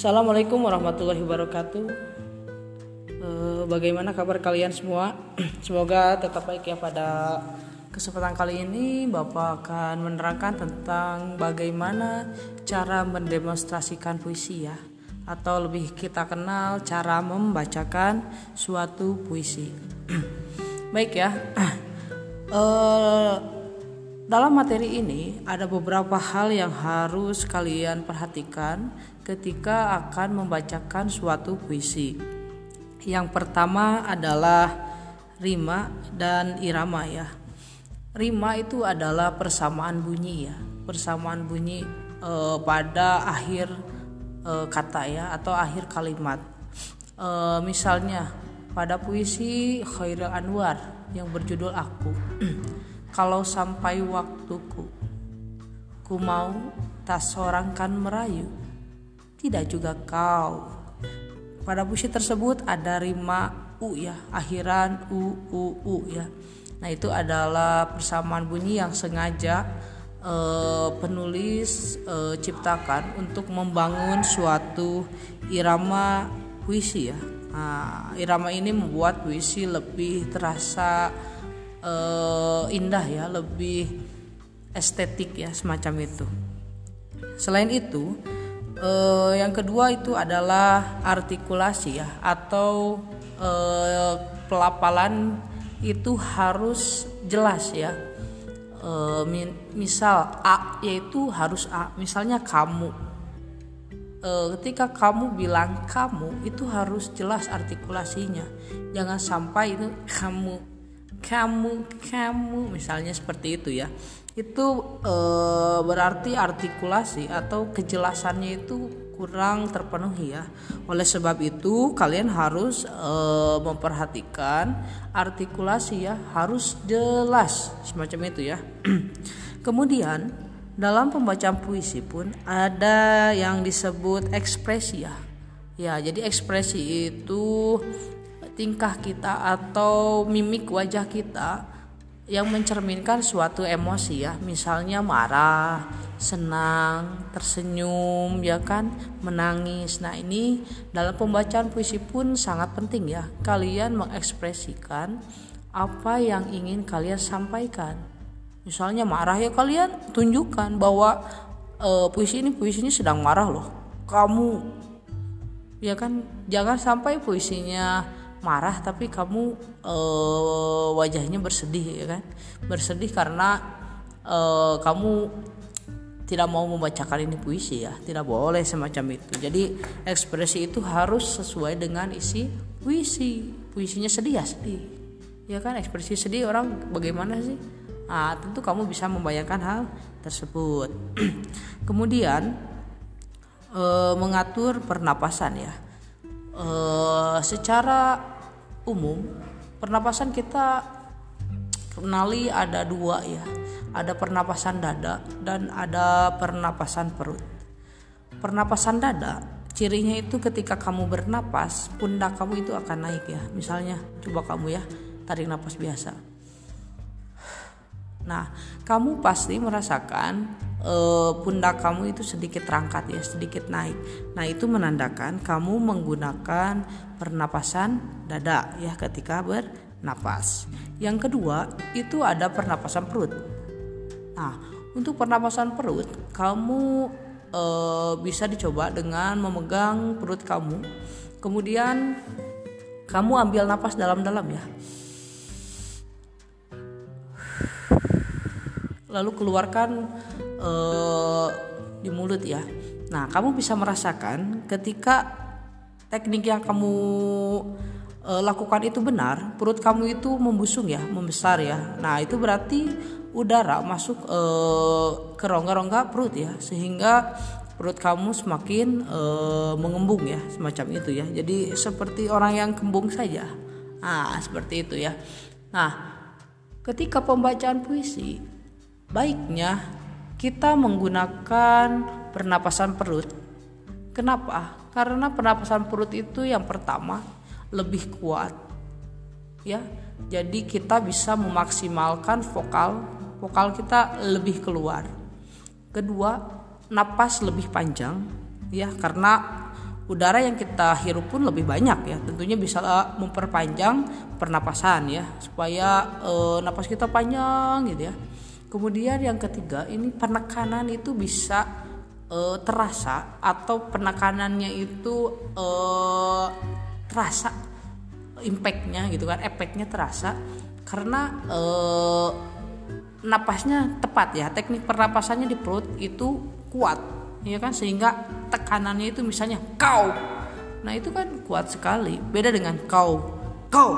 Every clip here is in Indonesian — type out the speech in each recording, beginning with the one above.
Assalamualaikum warahmatullahi wabarakatuh. Eh, bagaimana kabar kalian semua? Semoga tetap baik ya pada kesempatan kali ini Bapak akan menerangkan tentang bagaimana cara mendemonstrasikan puisi ya atau lebih kita kenal cara membacakan suatu puisi. baik ya. Eh, dalam materi ini ada beberapa hal yang harus kalian perhatikan ketika akan membacakan suatu puisi. Yang pertama adalah rima dan irama ya. Rima itu adalah persamaan bunyi ya, persamaan bunyi e, pada akhir e, kata ya atau akhir kalimat. E, misalnya pada puisi Khairul Anwar yang berjudul Aku. Kalau sampai waktuku, ku mau tak seorang kan merayu, tidak juga kau. Pada puisi tersebut ada rima u ya, akhiran u u u ya. Nah itu adalah persamaan bunyi yang sengaja eh, penulis eh, ciptakan untuk membangun suatu irama puisi ya. Nah, irama ini membuat puisi lebih terasa uh, indah ya, lebih estetik ya semacam itu. Selain itu, uh, yang kedua itu adalah artikulasi ya atau uh, pelapalan itu harus jelas ya. Misal A yaitu harus A, misalnya kamu ketika kamu bilang kamu itu harus jelas artikulasinya jangan sampai itu kamu kamu kamu misalnya seperti itu ya. Itu e, berarti artikulasi atau kejelasannya itu kurang terpenuhi ya. Oleh sebab itu kalian harus e, memperhatikan artikulasi ya harus jelas semacam itu ya. Kemudian dalam pembacaan puisi pun ada yang disebut ekspresi ya. Ya, jadi ekspresi itu tingkah kita atau mimik wajah kita yang mencerminkan suatu emosi ya, misalnya marah, senang, tersenyum, ya kan, menangis. Nah, ini dalam pembacaan puisi pun sangat penting ya. Kalian mengekspresikan apa yang ingin kalian sampaikan. Misalnya marah ya kalian tunjukkan bahwa e, puisi ini puisinya sedang marah loh. Kamu ya kan? Jangan sampai puisinya marah tapi kamu e, wajahnya bersedih ya kan? Bersedih karena e, kamu tidak mau membacakan ini puisi ya. Tidak boleh semacam itu. Jadi ekspresi itu harus sesuai dengan isi puisi. Puisinya sedih ya sedih. Ya kan? Ekspresi sedih orang bagaimana sih? Nah, tentu kamu bisa membayangkan hal tersebut. Kemudian e, mengatur pernapasan ya. E, secara umum pernapasan kita kenali ada dua ya. Ada pernapasan dada dan ada pernapasan perut. Pernapasan dada cirinya itu ketika kamu bernapas pundak kamu itu akan naik ya. Misalnya coba kamu ya tarik napas biasa Nah, kamu pasti merasakan e, pundak kamu itu sedikit terangkat ya, sedikit naik. Nah, itu menandakan kamu menggunakan pernapasan dada ya ketika bernapas. Yang kedua, itu ada pernapasan perut. Nah, untuk pernapasan perut, kamu e, bisa dicoba dengan memegang perut kamu. Kemudian kamu ambil napas dalam-dalam ya lalu keluarkan uh, di mulut ya. Nah, kamu bisa merasakan ketika teknik yang kamu uh, lakukan itu benar, perut kamu itu membusung ya, membesar ya. Nah, itu berarti udara masuk uh, ke rongga-rongga perut ya, sehingga perut kamu semakin uh, mengembung ya, semacam itu ya. Jadi seperti orang yang kembung saja. Nah, seperti itu ya. Nah, ketika pembacaan puisi baiknya kita menggunakan pernapasan perut. Kenapa? Karena pernapasan perut itu yang pertama lebih kuat. Ya. Jadi kita bisa memaksimalkan vokal vokal kita lebih keluar. Kedua, napas lebih panjang ya karena udara yang kita hirup pun lebih banyak ya tentunya bisa memperpanjang pernapasan ya supaya e, napas kita panjang gitu ya kemudian yang ketiga ini penekanan itu bisa e, terasa atau penekanannya itu e, terasa impactnya gitu kan efeknya terasa karena e, napasnya tepat ya teknik pernapasannya di perut itu kuat ya kan? Sehingga tekanannya itu misalnya kau. Nah itu kan kuat sekali beda dengan kau. Kau!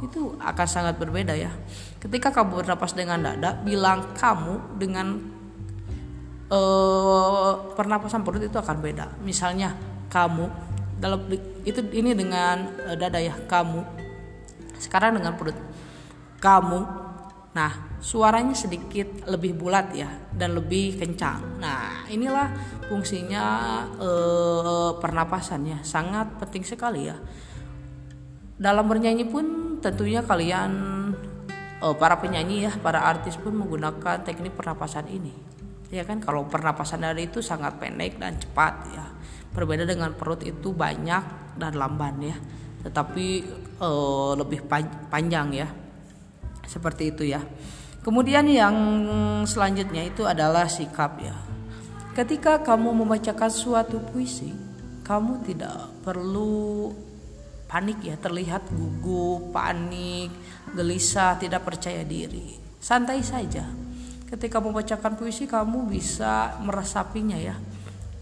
Itu akan sangat berbeda ya ketika kamu bernapas dengan dada bilang kamu dengan uh, pernapasan perut itu akan beda misalnya kamu dalam itu ini dengan uh, dada ya kamu sekarang dengan perut kamu nah suaranya sedikit lebih bulat ya dan lebih kencang. Nah, inilah fungsinya eh, pernapasan ya, sangat penting sekali ya. Dalam bernyanyi pun tentunya kalian eh, para penyanyi ya, para artis pun menggunakan teknik pernapasan ini. Ya kan kalau pernapasan dari itu sangat pendek dan cepat ya. Berbeda dengan perut itu banyak dan lamban ya. Tetapi eh, lebih panjang ya. Seperti itu ya. Kemudian yang selanjutnya itu adalah sikap ya. Ketika kamu membacakan suatu puisi, kamu tidak perlu panik ya, terlihat gugup, panik, gelisah, tidak percaya diri. Santai saja. Ketika membacakan puisi kamu bisa meresapinya ya.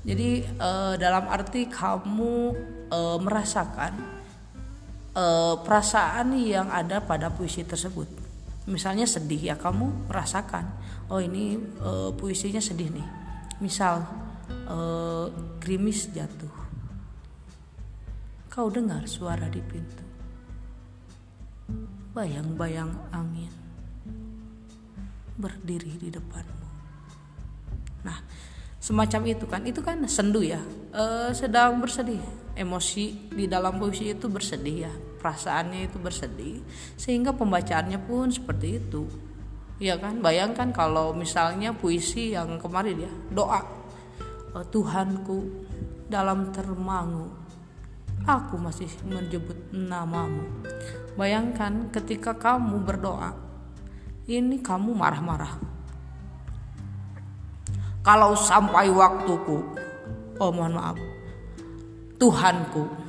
Jadi eh, dalam arti kamu eh, merasakan eh, perasaan yang ada pada puisi tersebut misalnya sedih ya kamu merasakan oh ini e, puisinya sedih nih misal e, gerimis jatuh kau dengar suara di pintu. Bayang-bayang angin berdiri di depanmu. Nah semacam itu kan. Itu kan sendu ya? E, sedang bersedih. Emosi di dalam puisi itu bersedih ya. Perasaannya itu bersedih. Sehingga pembacaannya pun seperti itu. Ya kan? Bayangkan kalau misalnya puisi yang kemarin ya doa oh, Tuhanku dalam termangu aku masih menyebut namamu bayangkan ketika kamu berdoa ini kamu marah-marah kalau sampai waktuku oh mohon maaf Tuhanku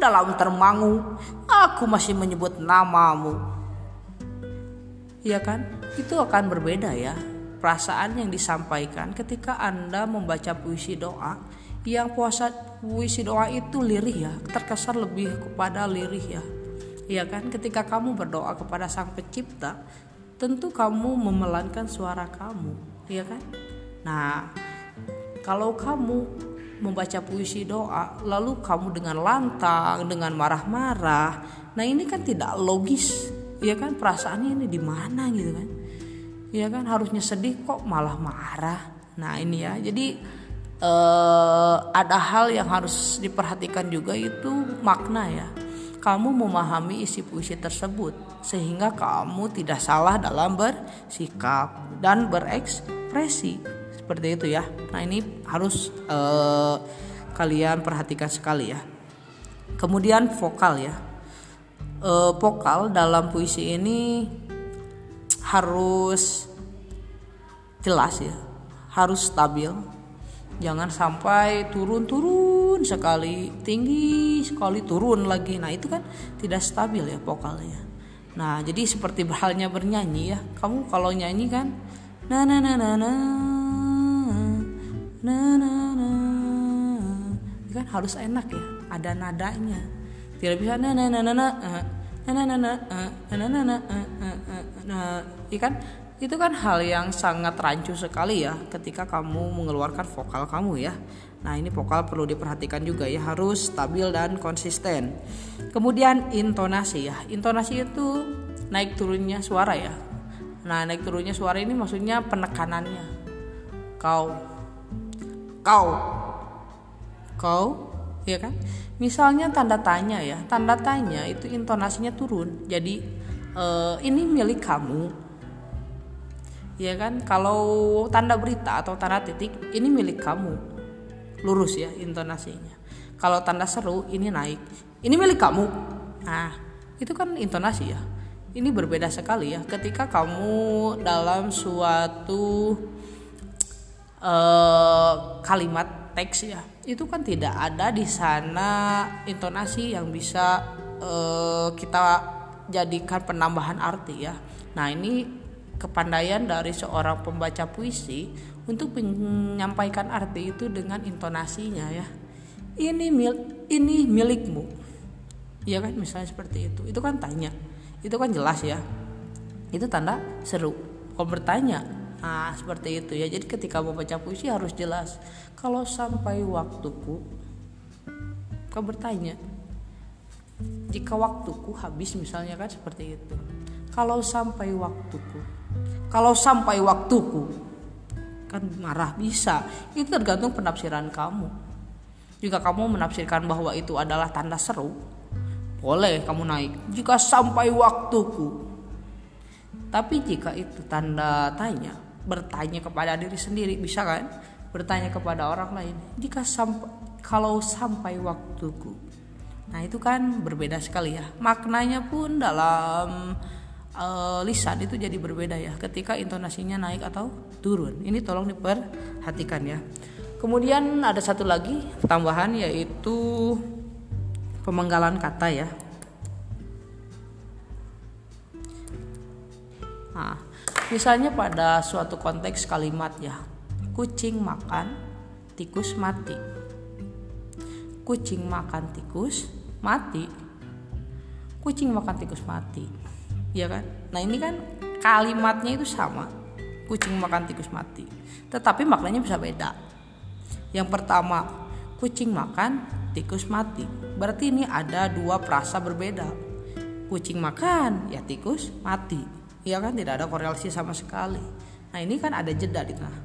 dalam termangu, aku masih menyebut namamu. Ya kan? Itu akan berbeda ya. Perasaan yang disampaikan ketika Anda membaca puisi doa yang puasa puisi doa itu lirih ya, terkesan lebih kepada lirih ya. Ya kan? Ketika kamu berdoa kepada Sang Pencipta, tentu kamu memelankan suara kamu, ya kan? Nah, kalau kamu membaca puisi doa lalu kamu dengan lantang dengan marah-marah nah ini kan tidak logis. Ya kan? Perasaannya ini di mana gitu kan? Ya kan? Harusnya sedih kok malah marah. Nah ini ya. Jadi eh, ada hal yang harus diperhatikan juga itu makna ya. Kamu memahami isi puisi tersebut sehingga kamu tidak salah dalam bersikap dan berekspresi. Seperti itu ya. Nah ini harus uh, kalian perhatikan sekali ya. Kemudian vokal ya. Uh, vokal dalam puisi ini harus jelas ya. Harus stabil jangan sampai turun-turun sekali tinggi sekali turun lagi nah itu kan tidak stabil ya vokalnya nah jadi seperti halnya bernyanyi ya kamu kalau nyanyi kan na na na na na na na na kan harus enak ya ada nadanya tidak bisa na na na na na na na na na na na na nah ikan itu kan hal yang sangat rancu sekali ya ketika kamu mengeluarkan vokal kamu ya. Nah ini vokal perlu diperhatikan juga ya harus stabil dan konsisten. Kemudian intonasi ya, intonasi itu naik turunnya suara ya. Nah naik turunnya suara ini maksudnya penekanannya. Kau. Kau. Kau ya kan? Misalnya tanda tanya ya. Tanda tanya itu intonasinya turun. Jadi uh, ini milik kamu ya kan? Kalau tanda berita atau tanda titik ini milik kamu. Lurus ya intonasinya. Kalau tanda seru ini naik. Ini milik kamu. Nah itu kan intonasi ya. Ini berbeda sekali ya. Ketika kamu dalam suatu uh, kalimat teks ya itu kan tidak ada di sana intonasi yang bisa uh, kita jadikan penambahan arti ya. Nah ini kepandaian dari seorang pembaca puisi untuk menyampaikan arti itu dengan intonasinya ya. Ini mil ini milikmu. Ya kan? Misalnya seperti itu. Itu kan tanya. Itu kan jelas ya. Itu tanda seru. Kalau bertanya nah seperti itu ya. Jadi ketika membaca puisi harus jelas. Kalau sampai waktuku kau bertanya jika waktuku habis misalnya kan seperti itu. Kalau sampai waktuku kalau sampai waktuku kan marah bisa. Itu tergantung penafsiran kamu. Jika kamu menafsirkan bahwa itu adalah tanda seru boleh kamu naik. Jika sampai waktuku. Tapi jika itu tanda tanya bertanya kepada diri sendiri bisa kan? Bertanya kepada orang lain. Jika sampai kalau sampai waktuku. Nah itu kan berbeda sekali ya. Maknanya pun dalam uh, lisan itu jadi berbeda ya ketika intonasinya naik atau turun. Ini tolong diperhatikan ya. Kemudian ada satu lagi tambahan yaitu pemenggalan kata ya. Nah, misalnya pada suatu konteks kalimat ya, kucing makan, tikus mati. Kucing makan tikus mati. Kucing makan tikus mati ya kan? Nah ini kan kalimatnya itu sama. Kucing makan tikus mati. Tetapi maknanya bisa beda. Yang pertama kucing makan tikus mati. Berarti ini ada dua perasa berbeda. Kucing makan ya tikus mati. Ya kan? Tidak ada korelasi sama sekali. Nah ini kan ada jeda di tengah.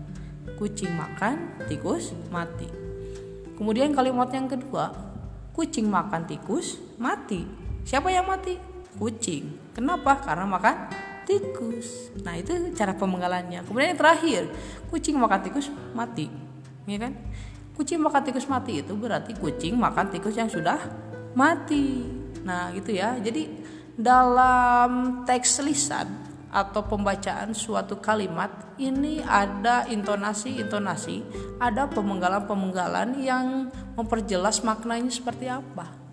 Kucing makan tikus mati. Kemudian kalimat yang kedua kucing makan tikus mati. Siapa yang mati kucing Kenapa? Karena makan tikus. Nah, itu cara pemenggalannya. Kemudian yang terakhir, kucing makan tikus mati. Ya kan? Kucing makan tikus mati itu berarti kucing makan tikus yang sudah mati. Nah, gitu ya. Jadi dalam teks lisan atau pembacaan suatu kalimat ini ada intonasi-intonasi, ada pemenggalan-pemenggalan yang memperjelas maknanya seperti apa.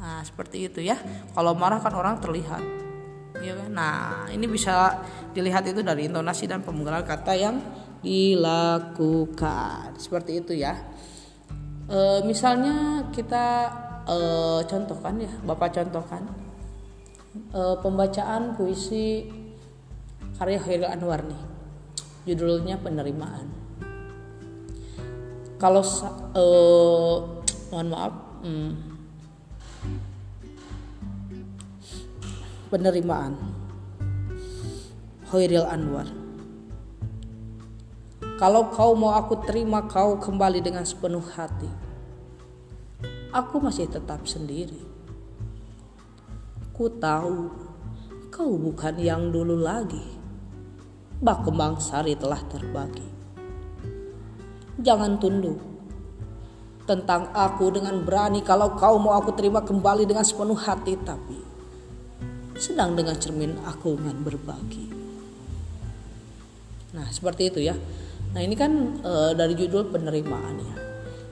Nah, seperti itu ya. Kalau marah kan orang terlihat ya kan? Nah, ini bisa dilihat itu dari intonasi dan pemenggalan kata yang dilakukan. Seperti itu ya. E, misalnya kita e, contohkan ya, Bapak contohkan e, pembacaan puisi karya Khairil Anwar nih. Judulnya Penerimaan. Kalau e, mohon maaf, hmm, penerimaan. Hoiril Anwar. Kalau kau mau aku terima kau kembali dengan sepenuh hati. Aku masih tetap sendiri. Ku tahu kau bukan yang dulu lagi. Bak kembang sari telah terbagi. Jangan tunduk tentang aku dengan berani. Kalau kau mau aku terima kembali dengan sepenuh hati. Tapi sedang dengan cermin aku dengan berbagi. Nah, seperti itu ya. Nah, ini kan e, dari judul penerimaan ya.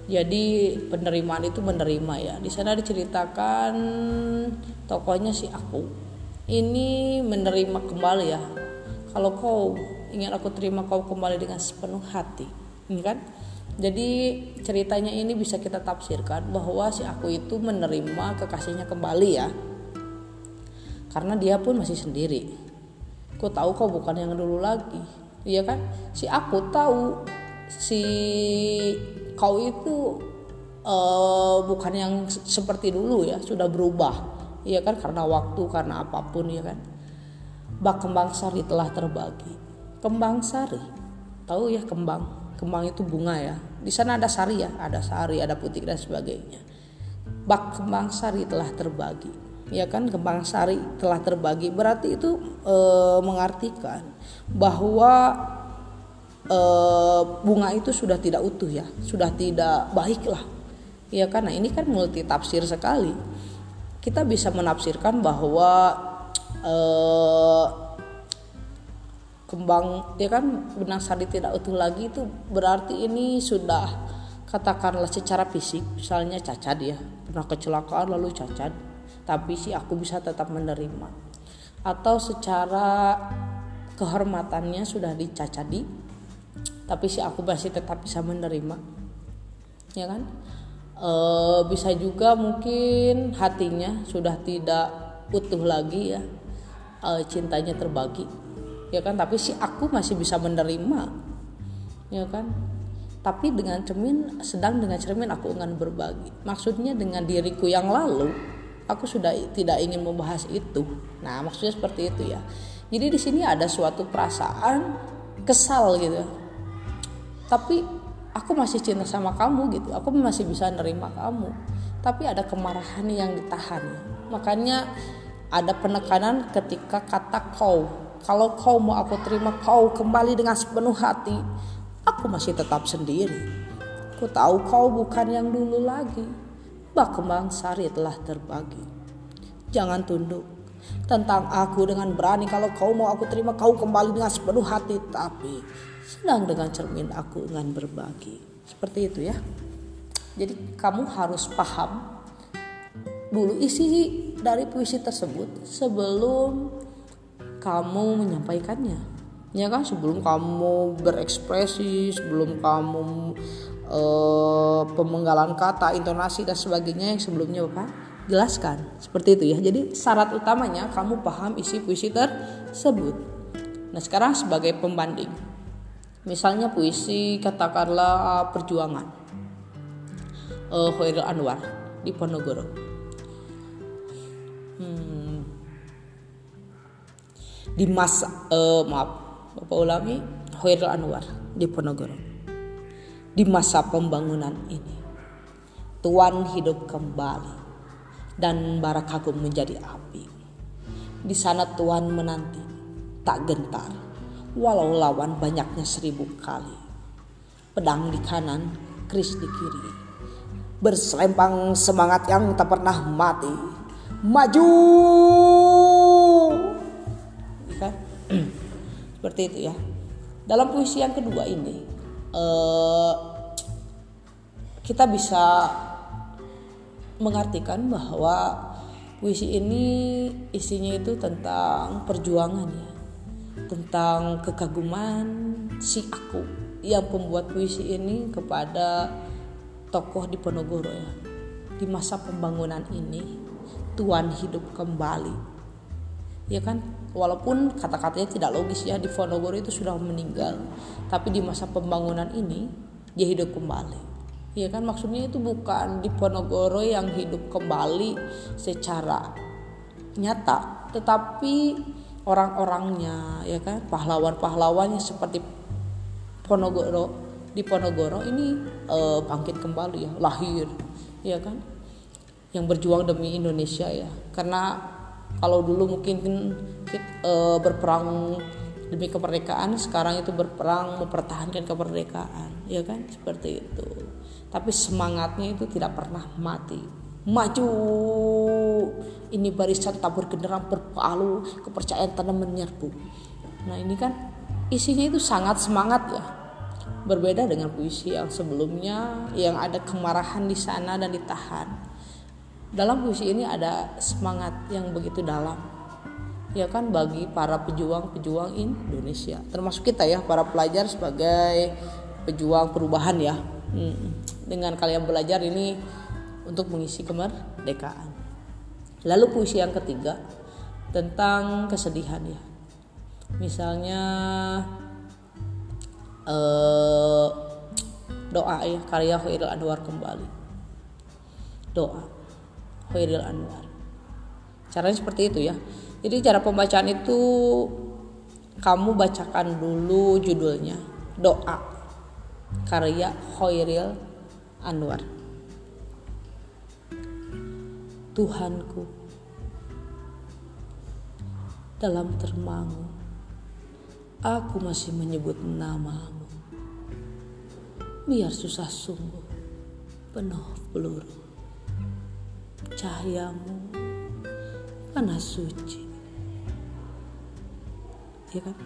Jadi penerimaan itu menerima ya. Di sana diceritakan tokohnya si aku. Ini menerima kembali ya. Kalau kau ingin aku terima kau kembali dengan sepenuh hati. Ini kan? Jadi ceritanya ini bisa kita tafsirkan bahwa si aku itu menerima kekasihnya kembali ya karena dia pun masih sendiri. Ku tahu kau bukan yang dulu lagi? Iya kan? Si aku tahu si kau itu uh, bukan yang seperti dulu ya sudah berubah. Iya kan? Karena waktu karena apa pun ya kan? Bak kembang sari telah terbagi. Kembang sari. Tahu ya kembang? Kembang itu bunga ya. Di sana ada sari ya? Ada sari ada putih dan sebagainya. Bak kembang sari telah terbagi ya kan kembang sari telah terbagi. Berarti itu e, mengartikan bahwa e, bunga itu sudah tidak utuh ya sudah tidak baik lah. Ya karena ini kan multi tafsir sekali. Kita bisa menafsirkan bahwa eh, kembang ya kan benang sari tidak utuh lagi itu berarti ini sudah katakanlah secara fisik misalnya cacat ya. Pernah kecelakaan lalu cacat tapi sih aku bisa tetap menerima. Atau secara kehormatannya sudah dicacadi tapi sih aku masih tetap bisa menerima. Ya kan? E, bisa juga mungkin hatinya sudah tidak utuh lagi ya. E, cintanya terbagi. Ya kan? Tapi si aku masih bisa menerima. Ya kan? Tapi dengan cermin sedang dengan cermin aku ingin berbagi. Maksudnya dengan diriku yang lalu aku sudah tidak ingin membahas itu. Nah maksudnya seperti itu ya. Jadi di sini ada suatu perasaan kesal gitu. Tapi aku masih cinta sama kamu gitu. Aku masih bisa nerima kamu. Tapi ada kemarahan yang ditahan. Makanya ada penekanan ketika kata kau. Kalau kau mau aku terima kau kembali dengan sepenuh hati, aku masih tetap sendiri. Ku tahu kau bukan yang dulu lagi. Bak kembang sari telah terbagi. Jangan tunduk tentang aku dengan berani. Kalau kau mau aku terima kau kembali dengan sepenuh hati. Tapi senang dengan cermin aku dengan berbagi. Seperti itu ya. Jadi kamu harus paham dulu isi dari puisi tersebut sebelum kamu menyampaikannya. Ya kan? Sebelum kamu berekspresi sebelum kamu uh, pemenggalan kata intonasi dan sebagainya yang sebelumnya bapak jelaskan. Seperti itu ya. Jadi syarat utamanya kamu paham isi puisi tersebut. Nah sekarang sebagai pembanding. Misalnya puisi katakanlah perjuangan. Uh, Khairul Anwar di Ponorogo hmm, di masa uh, maaf Bapak ulangi Khairul Anwar di Ponorogo di masa pembangunan ini. Tuhan hidup kembali dan bara kagum menjadi api. Di sana Tuhan menanti tak gentar walau lawan banyaknya seribu kali. Pedang di kanan kris di kiri berselempang semangat yang tak pernah mati. Maju! Seperti itu ya. Dalam puisi yang kedua ini uh, kita bisa mengartikan bahwa puisi ini isinya itu tentang perjuangan ya. Tentang kekaguman si aku yang pembuat puisi ini kepada tokoh di Ponorogo ya. Di masa pembangunan ini Tuhan hidup kembali ya kan? Walaupun kata-katanya tidak logis ya di Ponorogo itu sudah meninggal. Tapi di masa pembangunan ini dia hidup kembali. Ya kan? Maksudnya itu bukan di Ponorogo yang hidup kembali secara nyata tetapi orang-orangnya ya kan? Pahlawan-pahlawannya seperti Ponorogo di Ponorogo ini eh, bangkit kembali ya lahir. Ya kan? Yang berjuang demi Indonesia ya. Karena kalau dulu mungkin e, berperang demi kemerdekaan sekarang itu berperang mempertahankan kemerdekaan ya kan? Seperti itu. Tapi semangatnya itu tidak pernah mati. Maju! Ini barisan tabur genderang berpalu kepercayaan tanam menyerbu. Nah ini kan isinya itu sangat semangat ya. Berbeda dengan puisi yang sebelumnya yang ada kemarahan di sana dan ditahan dalam puisi ini ada semangat yang begitu dalam. Ya kan bagi para pejuang-pejuang Indonesia. Termasuk kita ya para pelajar sebagai pejuang perubahan ya. Hmm. dengan kalian belajar ini untuk mengisi kemerdekaan. Lalu puisi yang ketiga tentang kesedihan ya. Misalnya eh, doa ya karya Khairul Anwar kembali. Doa Khairil Anwar. Caranya seperti itu ya. Jadi cara pembacaan itu kamu bacakan dulu judulnya doa karya Khairil Anwar. Tuhanku dalam termangu aku masih menyebut namamu biar susah sungguh penuh peluru cahayamu panas suci. Ya kan?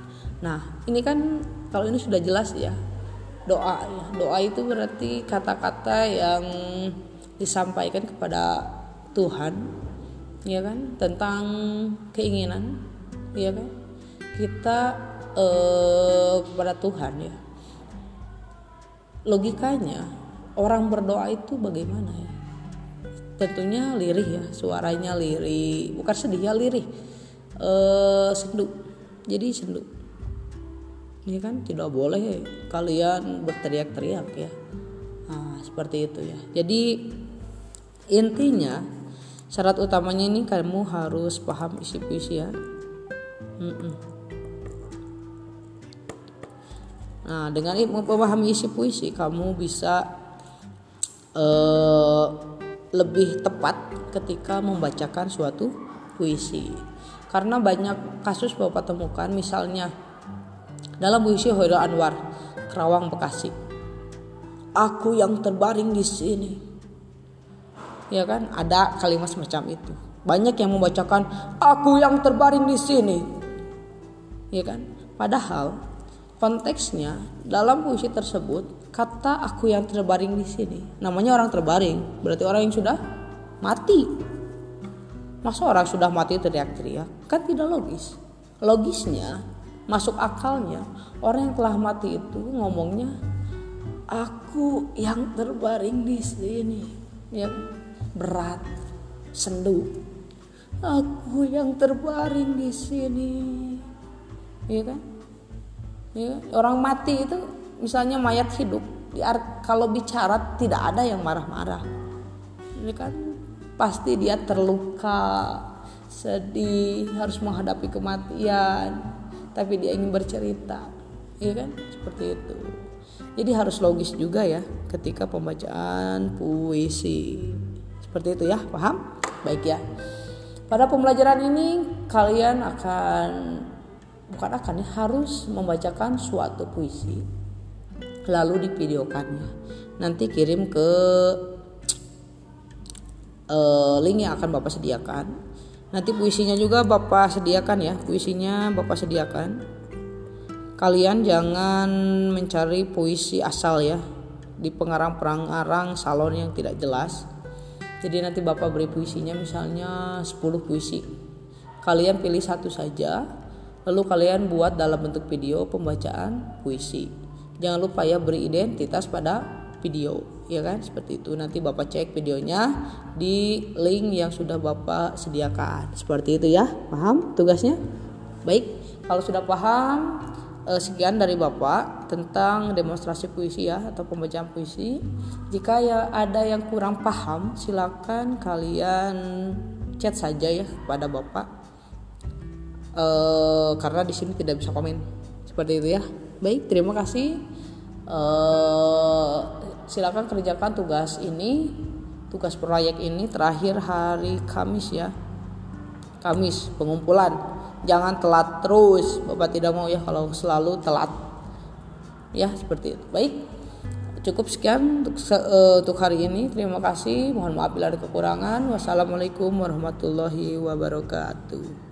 Nah ini kan kalau ini sudah jelas ya doa ya. Doa itu berarti kata-kata yang disampaikan kepada Tuhan ya kan? Tentang keinginan ya kan? Kita eh, kepada Tuhan ya. Logikanya orang berdoa itu bagaimana ya tentunya lirih ya suaranya lirih. Bukan sedih ya lirih. Eh, sendu. Jadi sendu. Ini kan? Tidak boleh kalian berteriak-teriak ya. Nah, seperti itu ya. Jadi intinya syarat utamanya ini kamu harus paham isi puisi ya. -mm. nah dengan memahami isi puisi kamu bisa uh, lebih tepat ketika membacakan suatu puisi. Karena banyak kasus bapak temukan misalnya dalam puisi Hoirul Anwar Kerawang Bekasi. Aku yang terbaring di sini. Ya kan? Ada kalimat semacam itu. Banyak yang membacakan aku yang terbaring di sini. Ya kan? Padahal konteksnya dalam puisi tersebut kata aku yang terbaring di sini namanya orang terbaring berarti orang yang sudah mati masa orang sudah mati teriak-teriak kan tidak logis logisnya masuk akalnya orang yang telah mati itu ngomongnya aku yang terbaring di sini ya berat, sendu. Aku yang terbaring di sini. Iya kan? Ya, orang mati itu misalnya mayat hidup, kalau bicara tidak ada yang marah-marah. Ini kan pasti dia terluka, sedih, harus menghadapi kematian, tapi dia ingin bercerita. Iya kan? Seperti itu. Jadi harus logis juga ya ketika pembacaan puisi. Seperti itu ya, paham? Baik ya. Pada pembelajaran ini kalian akan bukan akan ya, harus membacakan suatu puisi lalu divideokannya. Nanti kirim ke uh, link yang akan Bapak sediakan. Nanti puisinya juga Bapak sediakan ya, puisinya Bapak sediakan. Kalian jangan mencari puisi asal ya di pengarang-pengarang salon yang tidak jelas jadi nanti Bapak beri puisinya misalnya 10 puisi. Kalian pilih satu saja, lalu kalian buat dalam bentuk video pembacaan puisi. Jangan lupa ya beri identitas pada video, ya kan? Seperti itu. Nanti Bapak cek videonya di link yang sudah Bapak sediakan. Seperti itu ya. Paham tugasnya? Baik, kalau sudah paham, uh, sekian dari Bapak tentang demonstrasi puisi ya atau pembacaan puisi. Jika ya ada yang kurang paham, silakan kalian chat saja ya kepada Bapak. Uh, karena di sini tidak bisa komen. Seperti itu ya. Baik, terima kasih. Uh, silakan kerjakan tugas ini, tugas proyek ini terakhir hari Kamis ya. Kamis pengumpulan jangan telat terus bapak tidak mau ya kalau selalu telat ya seperti itu baik cukup sekian untuk, uh, untuk hari ini terima kasih mohon maaf bila ada kekurangan wassalamualaikum warahmatullahi wabarakatuh